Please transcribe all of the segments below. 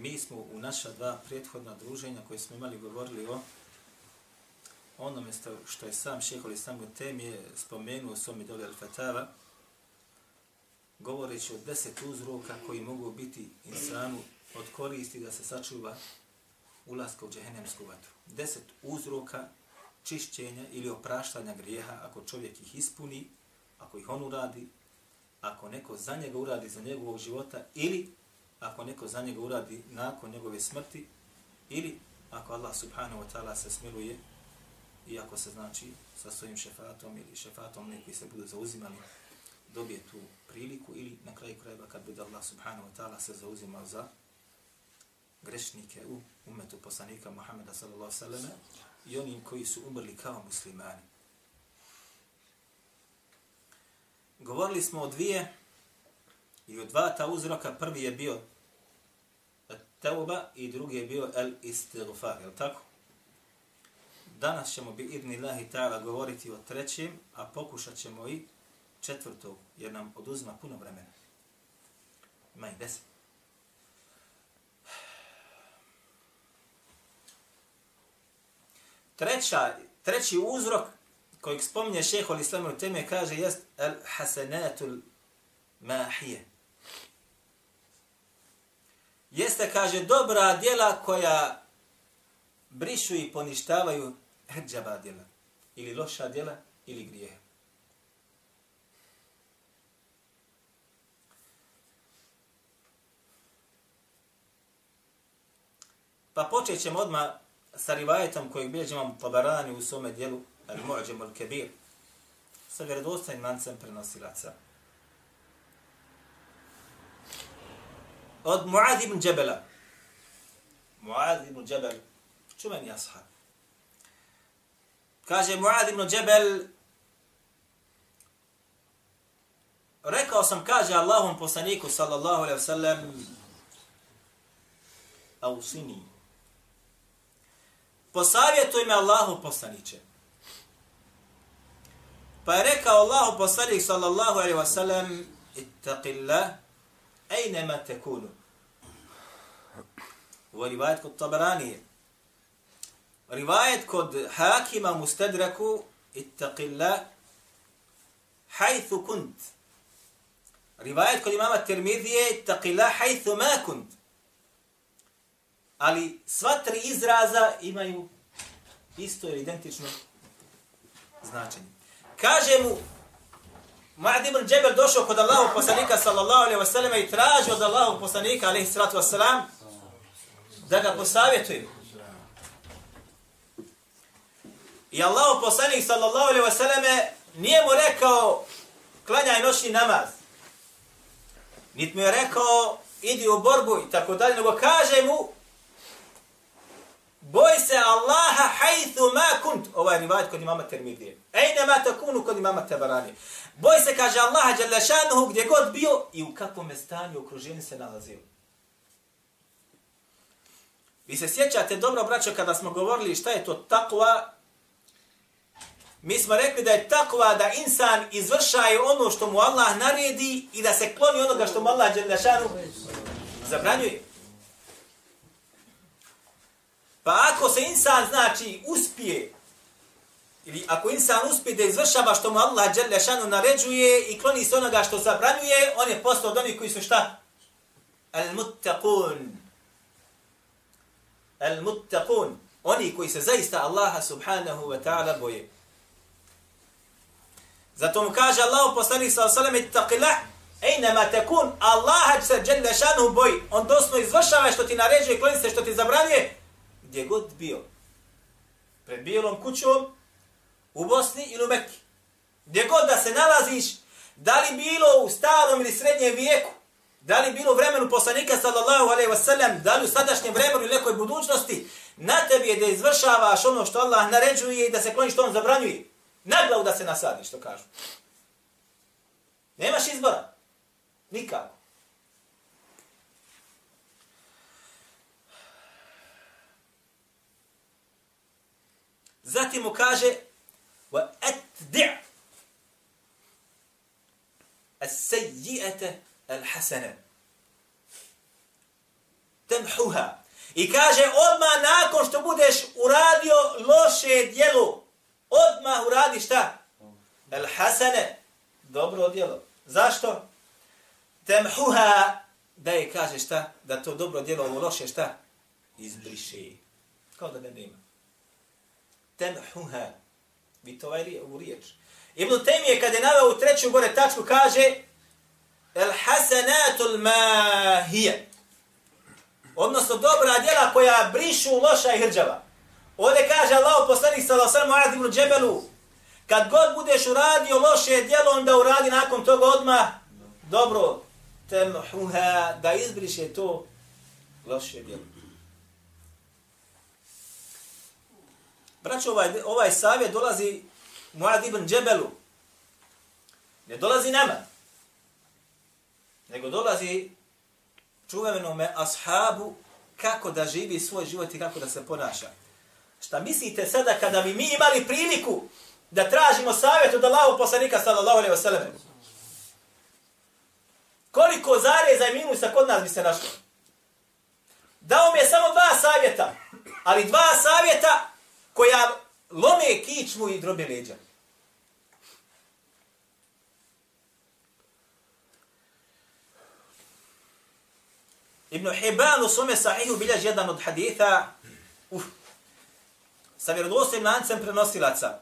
Mi smo u naša dva prethodna druženja koje smo imali govorili o onome što, je sam šehol Islam temije spomenuo u svom idoli Al-Fatava, govoreći o deset uzroka koji mogu biti insanu od koristi da se sačuva ulaska u džehennemsku vatru. Deset uzroka čišćenja ili opraštanja grijeha ako čovjek ih ispuni, ako ih on uradi, ako neko za njega uradi za njegovog života ili ako neko za njega uradi nakon njegove smrti ili ako Allah subhanahu wa ta'ala se smiluje i ako se znači sa svojim šefatom ili šefatom neki se budu zauzimali dobije tu priliku ili na kraju krajeva kad bude Allah subhanahu wa ta'ala se zauzimao za grešnike u umetu poslanika Muhammeda sallallahu sallame i onim koji su umrli kao muslimani. Govorili smo o dvije i od dva ta uzroka. Prvi je bio teuba i drugi je bio el istighfar, je tako? Danas ćemo bi idni Allahi ta'ala govoriti o trećem, a pokušat ćemo i četvrtog, jer nam oduzima puno vremena. Ima i deset. Treća, treći uzrok kojeg spominje šehol islamu teme kaže jest el hasenatul mahije. Jeste, kaže, dobra djela koja brišu i poništavaju hrđaba djela. Ili loša djela, ili grijehe. Pa počet ćemo odmah sa rivajetom kojeg bilježi imam Tabarani u svome dijelu Al-Mu'đem Al-Kebir sa vjerodostajnim mancem prenosilaca. Od Mu'ad ibn Džebela. Mu'ad ibn Džebel, čuveni ashab. Kaže Mu'ad ibn Džebel, rekao sam, kaže Allahum poslaniku sallallahu alaihi wa sallam, ausini, posavjetuj me Allahu poslaniće. Pa je rekao Allahu poslanik sallallahu alaihi wa sallam, ittaqillah, ejnema tekunu. Ovo je rivajet kod Tabaranije. Rivajet kod Hakima Mustadraku, ittaqillah, hajthu kunt. Rivajet kod imama Tirmidije, ittaqillah, hajthu ma kunt ali sva tri izraza imaju isto ili identično značenje. Kaže mu, Muad ibn Džebel došao kod Allahog poslanika sallallahu alaihi wasallam i tražio od Allahog poslanika alaihi sallatu wasallam da ga posavjetuju. I Allahu poslanik sallallahu alaihi wasallam nije mu rekao klanjaj noćni namaz. Niti mu je rekao idi u borbu i tako dalje, nego kaže mu Boj se Allaha hajthu ma kunt. Ovaj rivajt kod imama Termidije. Ejne ma takunu kod imama Tabarani. Boj se, kaže Allaha Đalešanuhu, gdje god bio i u kakvom stanju okruženju se nalazio. Vi se sjećate dobro, braćo, kada smo govorili šta je to takva, mi smo rekli da je takva da insan izvršaje ono što mu Allah naredi i da se kloni onoga što mu Allah Đalešanuhu zabranjuje. Pa ako se insan, znači, uspije, ili ako insan uspije da izvršava što mu Allah dželle šanu naređuje i kloni se onoga što zabranjuje, on je postao od onih koji su šta? Al-muttaqun. Al-muttaqun. Oni koji se zaista Allaha subhanahu wa ta'ala boje. Zato mu kaže Allah poslanik sa ve sellem Ejnema tekun, Allah se dželle šanu boji. On dosno izvršava što ti naređuje, kloni se što ti zabranjuje, gdje god bio, pred bijelom kućom, u Bosni ili u Mekki, gdje god da se nalaziš, da li bilo u starom ili srednjem vijeku, da li bilo u vremenu poslanika sallallahu alaihi wasallam, da li u sadašnjem vremenu ili nekoj budućnosti, Na tebi je da izvršavaš ono što Allah naređuje i da se kloniš što on zabranjuje. Na glavu da se nasadiš, što kažu. Nemaš izbora. Nikako. Zatim mu kaže wa atdi' as-sayyi'ata al-hasana. Tamhuha. I kaže odma nakon što budeš uradio loše djelo odma uradi šta? Al-hasana. Dobro djelo. Zašto? Tamhuha da je kaže šta? Da to dobro djelo ovo loše šta? Izbriše. Kao da ne nema. temhuha. Vi to ovaj u riječ. Ibn Taymije kad je naveo u treću gore tačku kaže el hasanatul mahije. Odnosno dobra djela koja brišu loša i hrđava. Ovdje kaže Allah poslanik sallallahu alejhi ve sellem Džebelu kad god budeš uradio loše djelo onda uradi nakon toga odmah dobro temhuha da izbriše to loše djelo. Braćo, ovaj, ovaj savjet dolazi Muad ibn Džebelu. Ne dolazi nama. Nego dolazi čuvenome ashabu kako da živi svoj život i kako da se ponaša. Šta mislite sada kada bi mi imali priliku da tražimo savjet od Allahu poslanika sallallahu alaihi wa sallam? Koliko zareza i minusa kod nas bi se našlo? Dao mi je samo dva savjeta, ali dva savjeta koja lome kičmu i drobe leđa. Ibn Hibban u svome sahihu bilježi jedan od haditha uf, sa vjerodostojim lancem prenosilaca.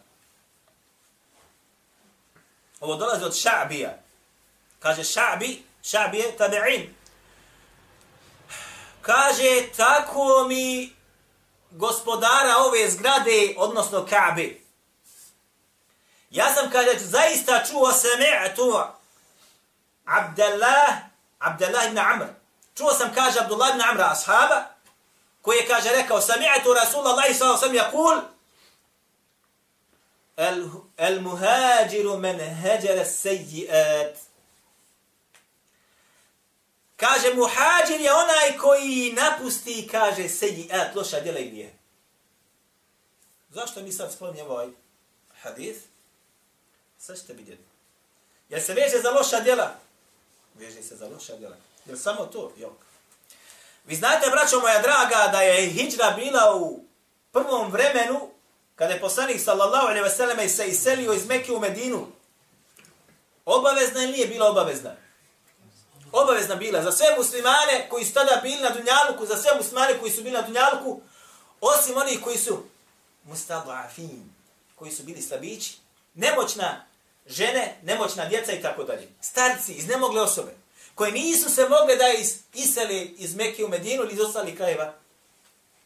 Ovo dolazi od Ša'bija. Kaže Ša'bi, Ša'bi je tabi'in. Kaže, tako mi gospodara ove zgrade, odnosno Ka'be. Ja sam kada zaista čuo sami'tu Abdullah, Abdullah ibn Amr. Čuo sam, kaže Abdullah ibn Amr, ashaba, koji je, kaže, rekao, sami'tu Rasulullah sallallahu alaihi wa yakul, el muhađiru men heđere seji'at. Kaže, muhađir je onaj koji napusti, kaže, seji, et, loša djela i grije. Zašto mi sad spominjemo ovaj hadith? Sad ćete vidjeti. Jel se veže za loša djela? Veže se za loša djela. Jel samo to? Jok. Vi znate, braćo moja draga, da je hijra bila u prvom vremenu, kada je poslanik sallallahu alaihi veseleme se iselio iz Mekke u Medinu. Obavezna ili nije bila obavezna? Obavezna bila za sve muslimane koji su tada bili na Dunjaluku, za sve muslimane koji su bili na Dunjaluku, osim onih koji su mustadafin, koji su bili slabići, nemoćna žene, nemoćna djeca i tako dalje. Starci, iznemogle osobe, koje nisu se mogle da is, isele iz Mekke u Medinu ili iz ostalih krajeva,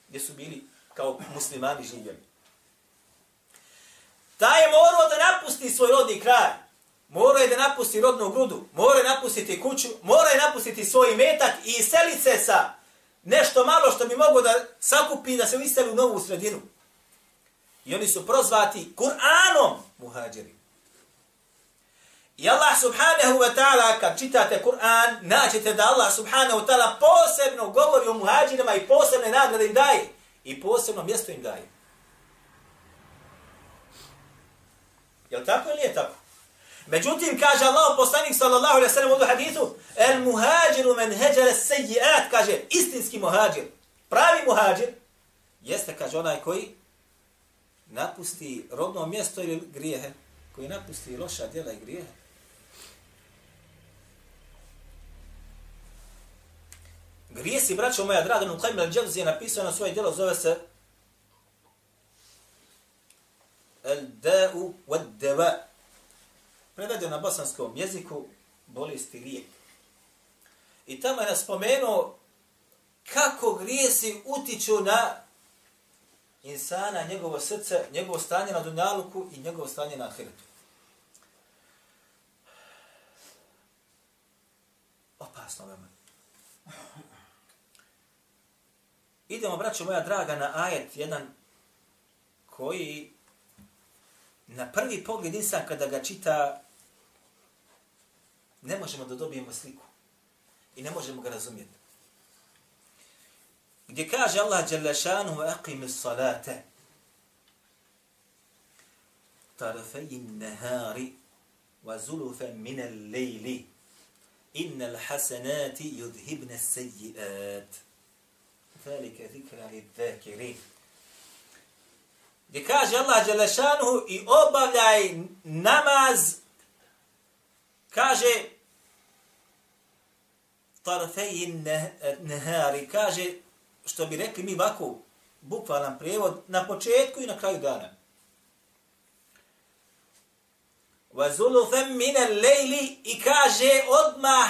gdje su bili kao muslimani živjeli. Taj je morao da napusti svoj rodni kraj, Mora je da napusti rodnu grudu, mora je napustiti kuću, mora je napustiti svoj metak i iselit se sa nešto malo što bi mogo da sakupi da se iseli u novu sredinu. I oni su prozvati Kur'anom muhađeri. I Allah subhanahu wa ta'ala, kad čitate Kur'an, naćete da Allah subhanahu wa ta'ala posebno govori o muhađirima i posebne nagrade im daje. I posebno mjesto im daje. Je li tako ili je tako? Međutim, kaže Allah, poslanik sallallahu alaihi sallam u hadithu, el muhađiru men heđere seji'at, kaže, istinski muhađir, pravi muhađir, jeste, kaže, onaj koji napusti rodno mjesto ili grijehe, koji napusti loša djela i grijehe. Grijesi, braćo moja draga, Nukaim al-Džavzi je napisao na svoje djelo, zove se El-Da'u wad-Deva' prevedio na bosanskom jeziku bolesti lijek. I tamo je nas spomenuo kako grijesi utiču na insana, njegovo srce, njegovo stanje na dunjaluku i njegovo stanje na ahiretu. Opasno veoma. Idemo, braćo moja draga, na ajet jedan koji na prvi pogled insan kada ga čita ne možemo da dobijemo sliku. I ne možemo ga razumjeti. Gdje kaže Allah Đalešanu aqimi salate tarafej nehari wa zulufe minel lejli innal hasanati yudhibna sayyi'at zalika zikra lidh-dhakirin gdje kaže Allah Đelešanuhu i obavljaj namaz, kaže tarfejin nehari, kaže, što bi rekli mi ovako, bukvalan prijevod, na početku i na kraju dana. Vazulufem mine lejli i kaže odmah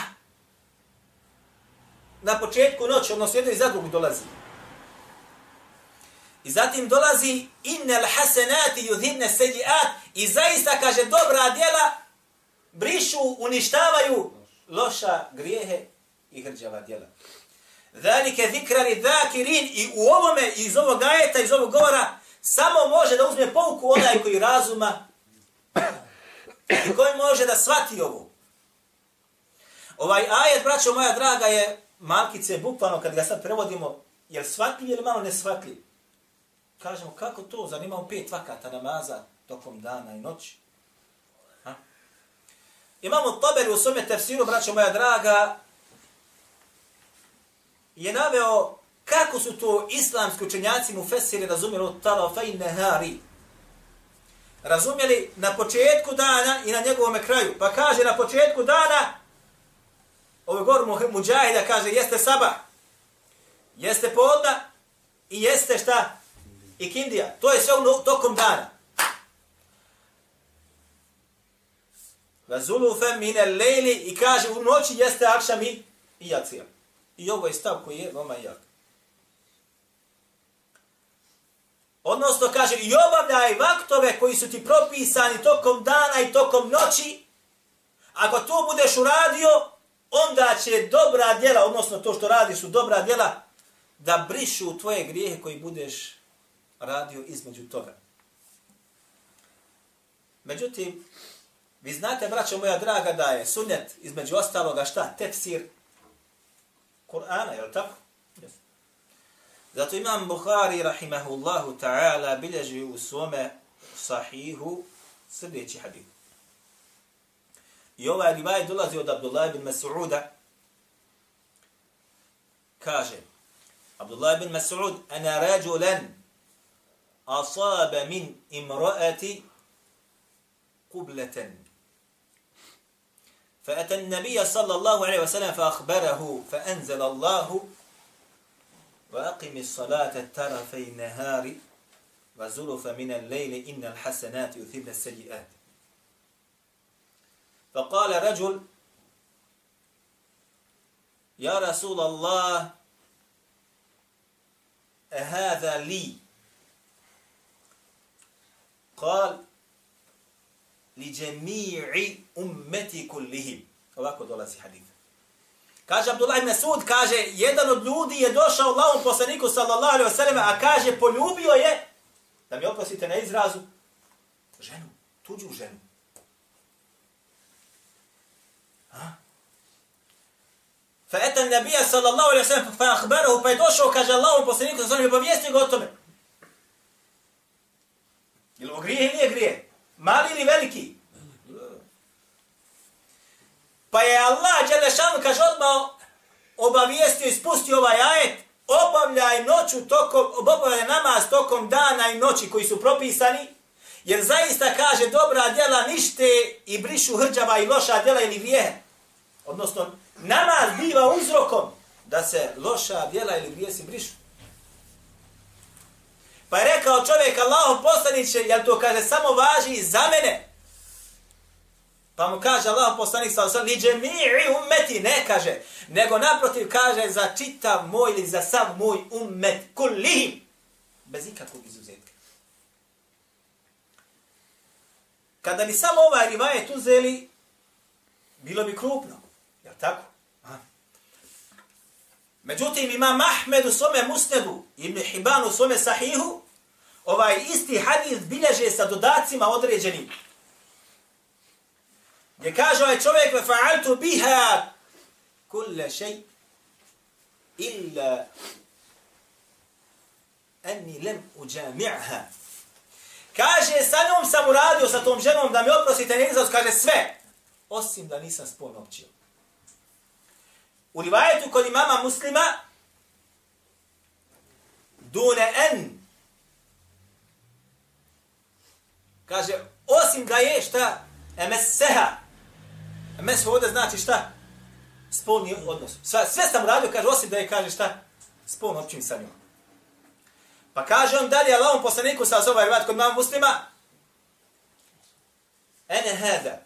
na početku noći, odnosno jedno i za drugu dolazi. I zatim dolazi innel hasenati yudhibne sejiat i zaista kaže dobra djela brišu, uništavaju loša grijehe i hrđava djela. Zalike zikrari zakirin i u ovome, iz ovog ajeta, iz ovog govora, samo može da uzme pouku onaj koji razuma i koji može da svati ovu. Ovaj ajet, braćo moja draga, je malkice, bukvalno kad ga sad prevodimo, je li shvatljiv ili malo nesvatljiv? Kažemo, kako to? Zar imamo pet vakata namaza tokom dana i noći? Ha? Imamo Taberi u svome tefsiru, braćo moja draga, je naveo kako su to islamski učenjaci mu fesiri razumjeli od tala nehari. Razumjeli na početku dana i na njegovom kraju. Pa kaže na početku dana, ovo govor muđahida kaže, jeste saba, jeste podna i jeste šta? I kindija. To je sve u tokom dana. Vazulufe mine lejli i kaže u noći jeste akšam i, i jacija. I ovo je stav koji je veoma jak. Odnosno kaže i obavljaj vaktove koji su ti propisani tokom dana i tokom noći. Ako to budeš uradio, onda će dobra djela, odnosno to što radiš su dobra djela, da brišu tvoje grijehe koji budeš radio između toga. Međutim, vi znate, braćo moja draga, da je sunnet između ostaloga šta? Tefsir Kur'ana, je li tako? Yes. Zato imam Bukhari, rahimahullahu ta'ala, bilježi u svome sahihu sljedeći hadith. I ovaj rivaj dolazi od Abdullah ibn Mas'uda, kaže, Abdullah ibn Mas'ud, ana rajulan أصاب من امرأة قبلة. فأتى النبي صلى الله عليه وسلم فأخبره فأنزل الله وأقم الصلاة الترفي النهار وزلف من الليل إن الحسنات يثبن السيئات. فقال رجل يا رسول الله هذا لي قال لجميع ummeti kullihim. Ovako dolazi hadith. Kaže Abdullah ibn Sud, kaže, jedan od ljudi je došao Allahom poslaniku sallallahu alaihi wasallam, a kaže, poljubio je, da mi oprosite na izrazu, ženu, tuđu ženu. Fa etan nabija sallallahu alaihi wasallam, fa ahbarahu, pa je došao, kaže Allahom poslaniku sallallahu alaihi wasallam, obavijesti ga o tome. Je li ovo grije ili nije grije? Mali ili veliki? Pa je Allah, Đelešanu, kaže odmah, obavijestio i spustio ovaj ajet, obavljaj noću tokom, obavljaj namaz tokom dana i noći koji su propisani, jer zaista kaže dobra djela nište i brišu hrđava i loša djela ili grijehe. Odnosno, namaz biva uzrokom da se loša djela ili grijesi brišu. Pa je rekao čovjek Allahom poslaniće, jel to kaže samo važi za mene? Pa mu kaže Allah poslanik sa osam, liđe mi umeti, ne kaže, nego naprotiv kaže za čitav moj ili za sam moj umet, kulihim, bez ikakvog izuzetka. Kada bi samo ovaj rivajet uzeli, bilo bi krupno, jel tako? Međutim, ima Mahmed u svome musnedu, Ibn Hibban u svome sahihu, ovaj isti hadis bilježe sa dodacima određenim. Gdje kaže ovaj čovjek, ve fa'altu biha kulle šej illa anni lem uđami'ha. Kaže, sa njom sam uradio, sa tom ženom, da mi oprosite njezavs, kaže sve, osim da nisam spolno općio. U rivajetu kod imama muslima, dune en, kaže, osim da je šta, emes seha, emes ovdje znači šta, spolni odnos. Sve, sve sam radio, kaže, osim da je, kaže šta, spolno općim sa njom. Pa kaže on dalje, Allahom poslaniku sa zove, rivajet kod imama muslima, ene hada,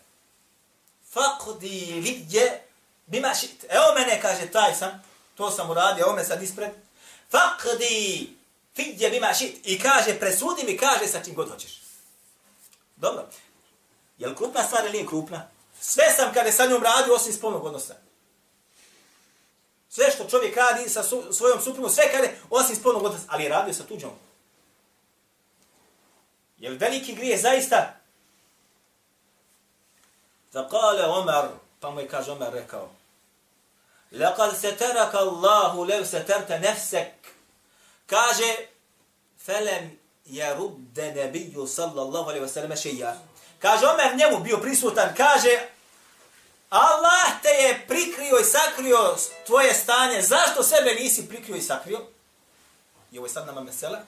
faqdi lidje bima šit. Evo mene, kaže, taj sam, to sam uradio, evo me sad ispred. Faqdi fidje bima šit. I kaže, presudi mi, kaže, sa čim god hoćeš. Dobro. Je li krupna stvar ili nije krupna? Sve sam kada sa njom radio osim spolnog odnosa. Sve što čovjek radi sa su, svojom suprugom, sve kada osim spolnog odnosa, ali je radio sa tuđom. Je li veliki grije zaista? Zakale Omar, pa mu je kaže Omar rekao, Lekad se teraka Allahu lev se terte nefsek. Kaže, felem yarudda nebiju sallallahu alejhi ve sellem kaže Omer njemu bio prisutan kaže Allah te je prikrio i sakrio tvoje stanje. Zašto sebe nisi prikrio i sakrio? I ovo je sad nama mesela.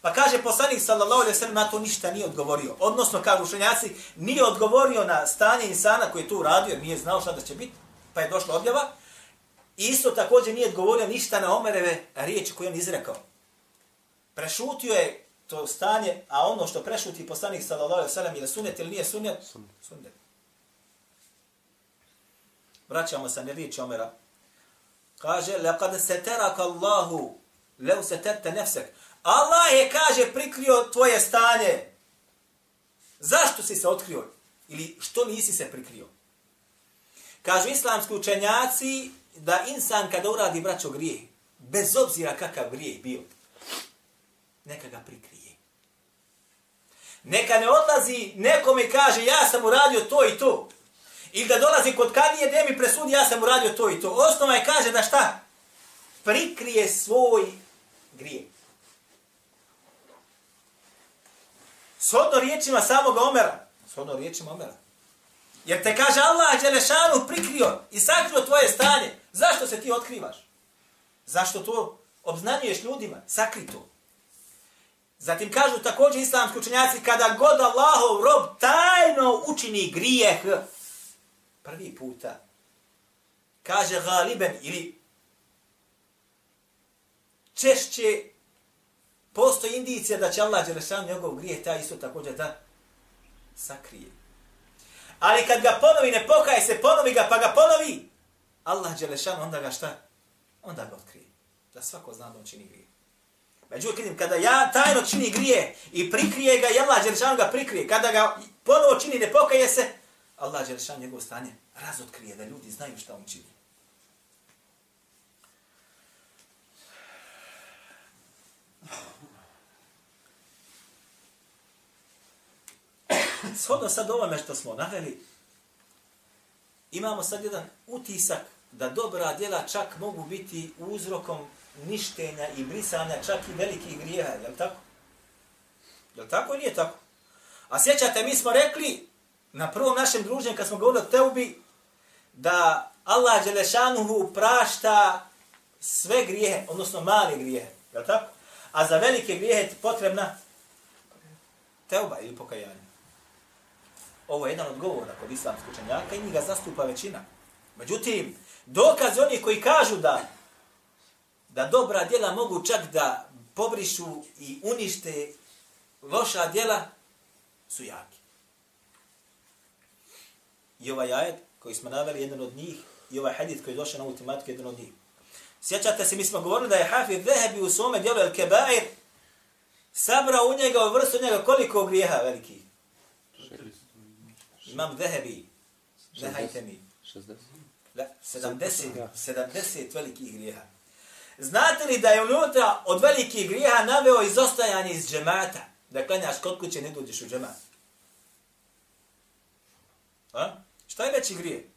Pa kaže poslanik sallallahu alejhi ve sellem na to ništa nije odgovorio. Odnosno kažu učenjaci nije odgovorio na stanje insana koji je tu radio nije znao šta da će biti. Pa je došla objava. Isto također nije odgovorio ništa na Omereve riječi koje on izrekao. Prešutio je to stanje, a ono što prešuti poslanik sallallahu alejhi ve sellem je sunet ili nije sunet? Sunet. Vraćamo se na riječi Omera. Kaže, laqad sataraka Allahu law satarta nafsak. Allah je, kaže, prikrio tvoje stanje. Zašto si se otkrio? Ili što nisi se prikrio? Kažu islamski učenjaci, da insan kada uradi braćo grijeh, bez obzira kakav grijeh bio, neka ga prikrije. Neka ne odlazi nekome kaže ja sam uradio to i to. Ili da dolazi kod kadije gdje mi presudi ja sam uradio to i to. Osnova je kaže da šta? Prikrije svoj grijeh. Shodno riječima samoga Omera. Shodno riječima Omera. Jer te kaže Allah Đelešanu prikrio i sakrio tvoje stanje. Zašto se ti otkrivaš? Zašto to obznanjuješ ljudima? Sakri to. Zatim kažu također islamski učenjaci, kada god Allahov rob tajno učini grijeh, prvi puta, kaže galiben ili češće postoji indicija da će Allah Đelešan njegov grijeh taj isto također da sakrije. Ali kad ga ponovi, ne pokaje se, ponovi ga, pa ga ponovi, Allah Đelešan onda ga šta? Onda ga otkrije. Da svako zna da on čini grije. Međutim, kada ja tajno čini grije i prikrije ga, i Allah Đelešan ga prikrije, kada ga ponovo čini, ne pokaje se, Allah Đelešan njegov stanje razotkrije, da ljudi znaju šta on čini. Shodno sad ovome što smo naveli, imamo sad jedan utisak da dobra djela čak mogu biti uzrokom ništenja i brisanja čak i velikih grijeha, je li tako? Je li tako ili nije tako? A sjećate, mi smo rekli na prvom našem druženju kad smo govorili o Teubi, da Allah Đelešanuhu prašta sve grijehe, odnosno male grijehe, je li tako? A za velike grijehe je potrebna Teuba ili pokajanje. Ovo je jedan od govora kod islamskog učenjaka i njega zastupa većina. Međutim, dokaz oni koji kažu da da dobra djela mogu čak da pobrišu i unište loša djela su jaki. I ovaj ajet koji smo naveli, jedan od njih, i ovaj hadith koji je došao na ovu tematiku, jedan od njih. Sjećate se, mi smo govorili da je Hafid Zehebi u svome djelu El Kebair sabrao u njega, u vrstu njega, koliko grijeha velikih? Imam Zehebi. Nehajte mi. 70, 70 velikih grijeha. Znate li da je unutra od velikih grijeha naveo izostajanje iz džemata? Da klanjaš kod kuće, ne dođeš u džemat. A? Šta je veći grije?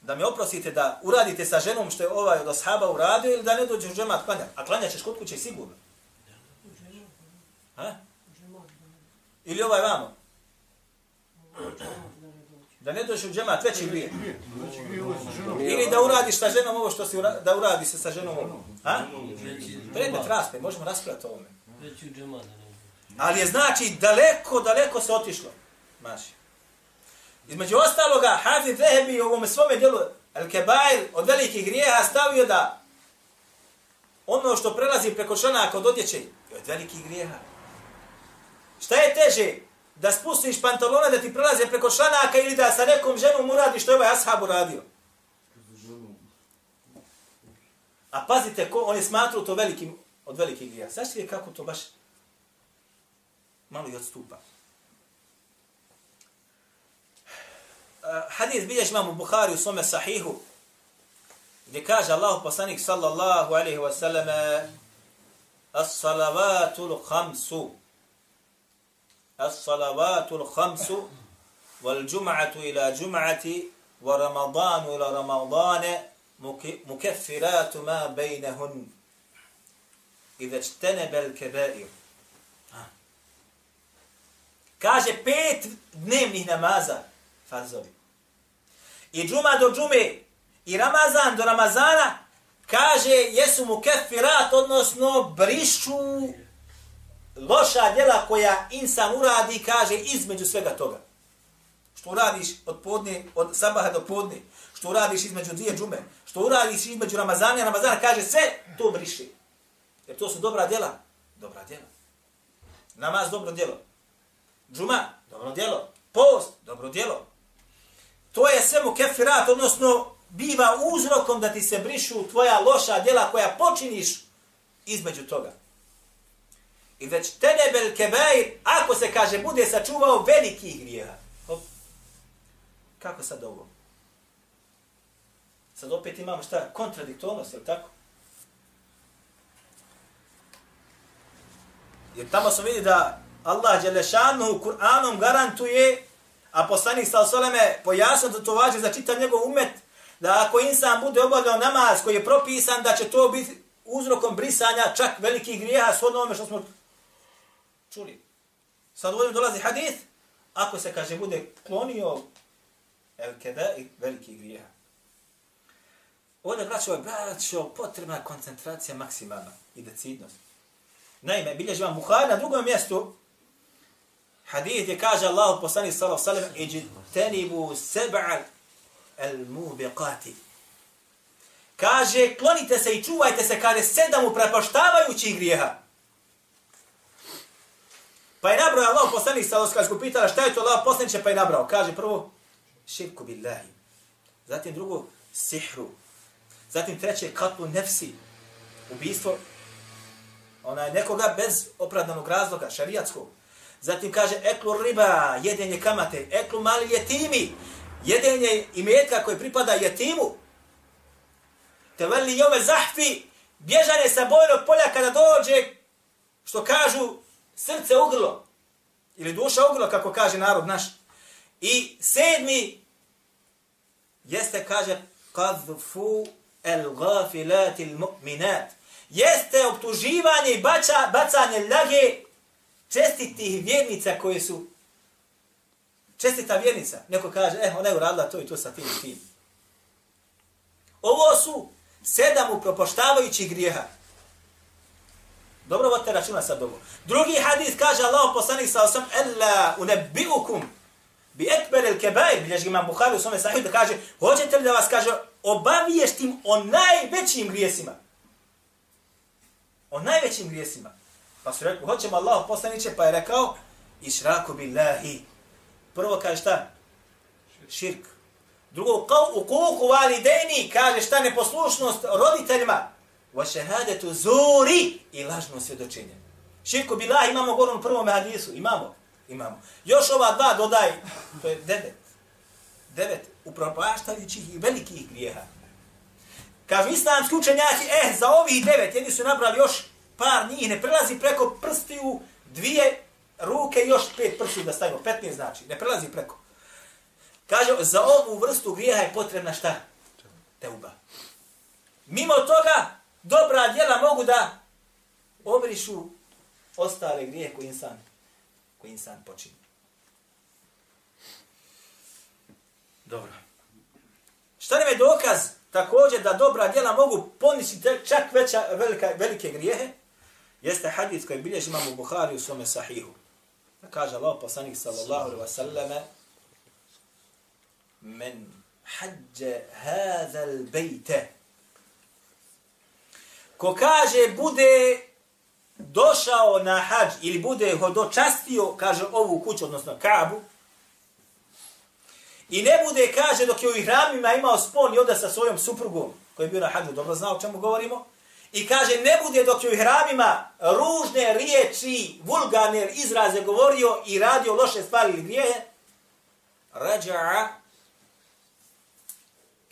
Da mi oprosite da uradite sa ženom što je ovaj od ashaba uradio ili da ne dođeš u džemat klanjati? A klanjaćeš kod kuće sigurno. A? Ili ovaj vamo? Da ne dođeš u džemat, veći grije. Ili da uradiš sa ženom ovo što si ura, da uradi se sa ženom ovo. A? Predmet raspe, možemo raspravati o ovome. U Ali je znači daleko, daleko se otišlo. Maši. Između ostaloga, Hafiz Zehebi u ovome svome djelu Al-Kebair od velikih grijeha stavio da ono što prelazi preko članaka od odjeće je od velikih grijeha. Šta je teže? Da spustiš pantalone da ti prelaze preko članaka ili da sa nekom ženom uradi što je ovaj ashab uradio? A pazite, ko, oni smatruju to velikim, od velikih grija. Znaš li kako to baš malo i odstupa? Hadis bilješ imam u Bukhari u svome sahihu, gdje kaže Allah poslanik sallallahu alaihi wa sallam As-salavatul khamsu As-salavatul khamsu wal jum'atu ila jum'ati wa ramadanu ila ramadane mukeffiratu ma bejnehun idha čtenebe al-kebair. Kaže pet dnevnih namaza, farzovi. I džuma do džume, i Ramazan do Ramazana, kaže jesu mu kefirat, odnosno brišu loša djela koja insan uradi, kaže između svega toga. Što uradiš od podne, od sabaha do podne, što uradiš između dvije džume, što uradiš između Ramazana i Ramazana, kaže sve to briši. Jer to su dobra djela. Dobra djela. Namaz dobro djelo. Džuma, dobro djelo. Post, dobro djelo. To je sve mu kefirat, odnosno biva uzrokom da ti se brišu tvoja loša djela koja počiniš između toga. I već tenebel kebair, ako se kaže, bude sačuvao velikih grijeha. Hop. Kako sad ovo? Sad opet imamo šta? Kontradiktornost, je li tako? Jer tamo smo vidi da Allah Đelešanu Kur'anom garantuje, a poslanik sa osoleme pojasno da to važi za čitav njegov umet, da ako insan bude obavljao namaz koji je propisan, da će to biti uzrokom brisanja čak velikih grijeha s onome što smo čuli. Sad ovdje dolazi hadith, ako se kaže bude klonio el keda i veliki grijeha. Ovdje, braćo, braćo, potrebna koncentracija maksimalna i decidnost. Naime, bilježi vam Buhari na drugom mjestu, hadith je kaže Allah poslani sallahu sallam, iđtenibu seba'al el mubiqati. Kaže, klonite se i čuvajte se kada sedam uprepoštavajućih grijeha. Pa je nabrao Allah poslanik sa Oskarsku pitala šta je to Allah poslaniće pa je nabrao. Kaže prvo, širku billahi. Zatim drugo, sihru. Zatim treće, katlu nefsi. Ubistvo onaj nekoga bez opravdanog razloga, šarijatskog. Zatim kaže, eklu riba, jedenje kamate, eklu mali jetimi, jedenje imetka koje pripada jetimu. Te veli jome zahfi, bježanje sa bojnog polja kada dođe, što kažu, srce ugrlo. Ili duša ugrlo, kako kaže narod naš. I sedmi, jeste, kaže, kadfu el gafilati il mu'minat. Jeste optuživanje i baca, bacanje lage čestitih vjernica koje su čestita vjernica. Neko kaže, eh, ona je uradila to i to sa tim i tim. Ovo su sedam upropoštavajućih grijeha. Dobro vodite računa sad ovo. Drugi hadis kaže Allah poslanik sa osam, Ella unebiukum bi ekber el kebair, bilješ imam Bukhari u svome sahiju, da kaže, hoćete li da vas kaže, obaviještim o najvećim grijesima. O najvećim grijesima. Pa su rekli, hoćemo Allah poslaniće, pa je rekao, išraku billahi. Prvo kaže šta? Širk. Drugo, kao u kuku valideni, kaže šta neposlušnost roditeljima wa šehadetu zuri i lažno svjedočenje. Širku bila imamo gorom u prvom hadisu. Imamo. Imamo. Još ova dva dodaj, to je devet. Devet upropaštajućih i velikih grijeha. Kažu islamski učenjaci, eh, za ovih devet, jedni su nabrali još par njih, ne prelazi preko prstiju dvije ruke i još pet prstiju da stavimo, 15 znači, ne prelazi preko. Kaže, za ovu vrstu grijeha je potrebna šta? Teuba. Mimo toga, dobra djela mogu da obrišu ostale grije koji insan, koji insan počini. Dobro. Šta nam je dokaz također da dobra djela mogu ponišiti čak veća, velika, velike grijehe? Jeste hadis koji bilježi imam u Buhari u svome sahihu. Da kaže Allah poslanik sallallahu alaihi wa sallame men hađe hadal bejte ko kaže bude došao na hađ ili bude hodočastio, kaže ovu kuću, odnosno Kabu, i ne bude, kaže, dok je u hramima imao spon i oda sa svojom suprugom, koji je bio na hađu, dobro znao o čemu govorimo, i kaže, ne bude dok je u hramima ružne riječi, vulgarne izraze govorio i radio loše stvari ili grijehe, rađa'a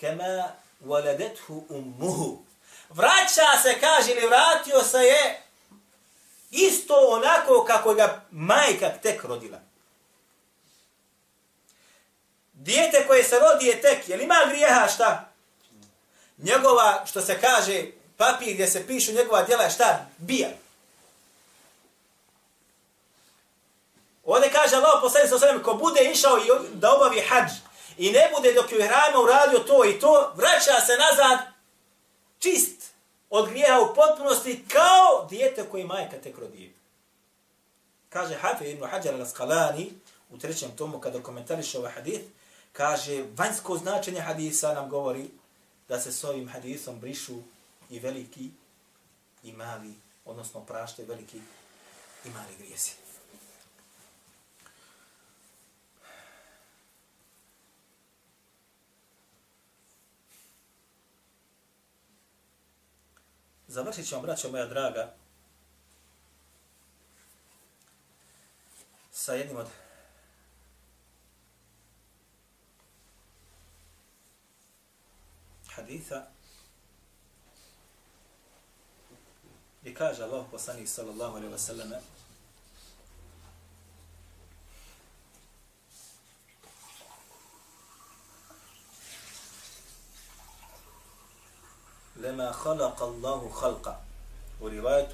kema waladethu ummuhu. Vraća se, kaže, ili vratio se je isto onako kako ga majka tek rodila. Dijete koje se rodi je tek, je li ima grijeha šta? Njegova, što se kaže, papir gdje se pišu njegova djela šta? Bija. Ovdje kaže Allah poslani sa osvijem, ko bude išao i da obavi hađ i ne bude dok je u hrame uradio to i to, vraća se nazad čist od grijeha u potpunosti kao dijete koje majka tek rodi. Kaže Hafiz ibn Hajar al-Asqalani u trećem tomu kada komentariše ovaj hadith, kaže vanjsko značenje hadisa nam govori da se s ovim hadisom brišu i veliki i mali, odnosno prašte veliki i mali grijesi. Završit ćemo, braćo moja draga, sa jednim od haditha gdje kaže Allah poslanik sallallahu alaihi wa sallam لما خلق الله خلقا ورواية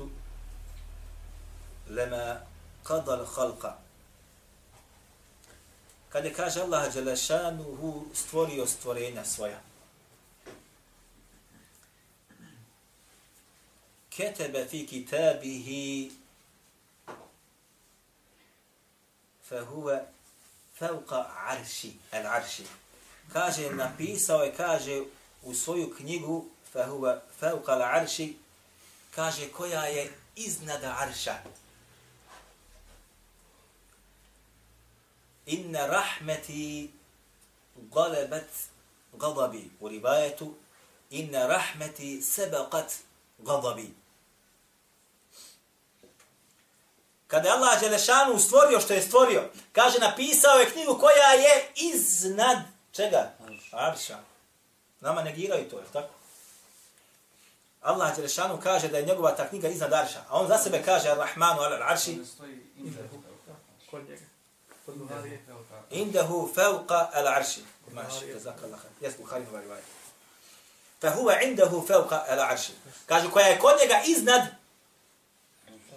لما قضى الخلق kada kaže Allah Đelešanuhu stvorio stvorenja svoja. Ketebe fi kitabihi fahuva fauqa arši, al arši. Kaže, napisao je, kaže u svoju knjigu fahuva fauqa al arši, kaže koja je iznad arša. inna rahmeti galebat gadabi. U rivajetu, inna rahmeti sebaqat gadabi. Kada je Allah Đelešanu stvorio što je stvorio, kaže, napisao je knjigu koja je iznad čega? Arša. Nama negiraju to, je tako? Allah Đelešanu kaže da je njegova ta knjiga iznad Arša, a on za sebe kaže Ar-Rahmanu al-Arši. Kod njega. Indahu fauqa al-arshi. Maši, jazak Allah. Jes Bukhari nova rivaja. Fa huwa indahu fauqa al-arshi. Kaže koja je kod njega iznad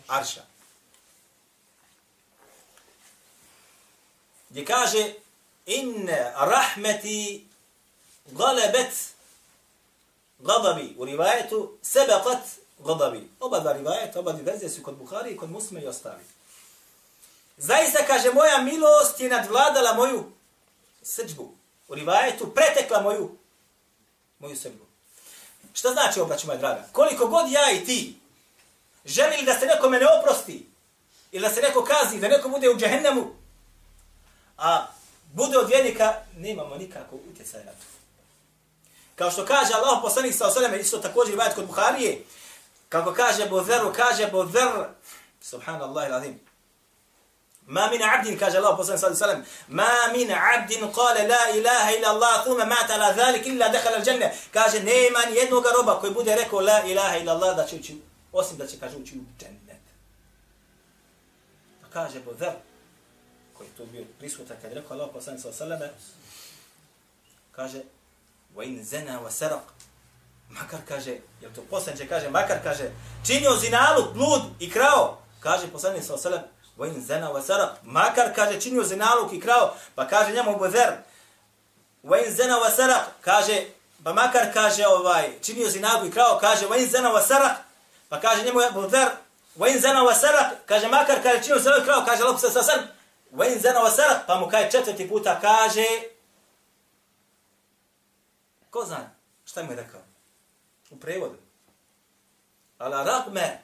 arša. Gdje kaže in rahmeti galebet gadabi. U rivajetu sebeqat gadabi. Oba dva rivajeta, oba dvije verzije su kod Buhari i kod muslima i ostali. Zaista, kaže, moja milost je nadvladala moju srđbu. U rivajetu pretekla moju, moju srđbu. Šta znači, obraću moja draga? Koliko god ja i ti želi da se nekome ne oprosti, ili da se neko kazi, da neko bude u džehennemu, a bude od vjernika, nemamo nikako utjecaj na to. Kao što kaže Allah poslanik sa osaleme, isto također rivajet kod Buharije, kako kaže Bozeru, kaže Bozer, subhanallah il azim, Ma min abdin, kaže Allah poslanik sallallahu alejhi ve sellem, ma min abdin qala la ilaha illa Allah thumma mata ala zalik illa dakhala al-janna. Kaže nema ni jednog roba koji bude rekao la ilaha illa Allah da će ući osim da će kaže ući u džennet. Pa kaže Bodar, koji tu bio prisutan kad je rekao Allah poslanik sallallahu alejhi ve sellem, kaže wa in zana wa saraq makar kaže jel to poslanice kaže makar kaže činio zinalu blud i krao kaže poslanik sallallahu alejhi ve sellem وَإِنْ زَنَا وَسَرَقْ Makar, kaže, činio zinaluk i krao, pa kaže njemu Buzer, وَإِنْ زَنَا وَسَرَقْ Kaže, pa makar, kaže, ovaj, činio zinaluk i krao, kaže, وَإِنْ زَنَا وَسَرَقْ Pa kaže njemu Buzer, وَإِنْ زَنَا وَسَرَقْ Kaže, makar, kaže, činio zinaluk i krao, kaže, lopu se sasan, وَإِنْ زَنَا وَسَرَقْ Pa mu kaže četvrti puta, kaže, ko zna, šta mu je rekao? U prevodu. Ala ragme,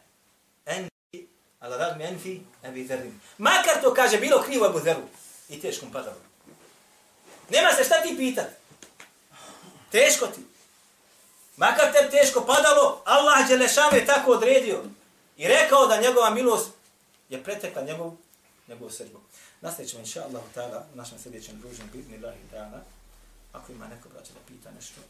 enfi, ala ragme enfi Ebi Zerin. Makar to kaže, bilo krivo Ebu Zeru. I teškom padalo. Nema se šta ti pitat. Teško ti. Makar te teško padalo, Allah Đelešanu je tako odredio. I rekao da njegova milost je pretekla njegov, njegovu srđbu. Nastavit ćemo, inša Allah, u našem sljedećem druženju, bitni lahi ta'ala ako ima neko braće, da pita nešto,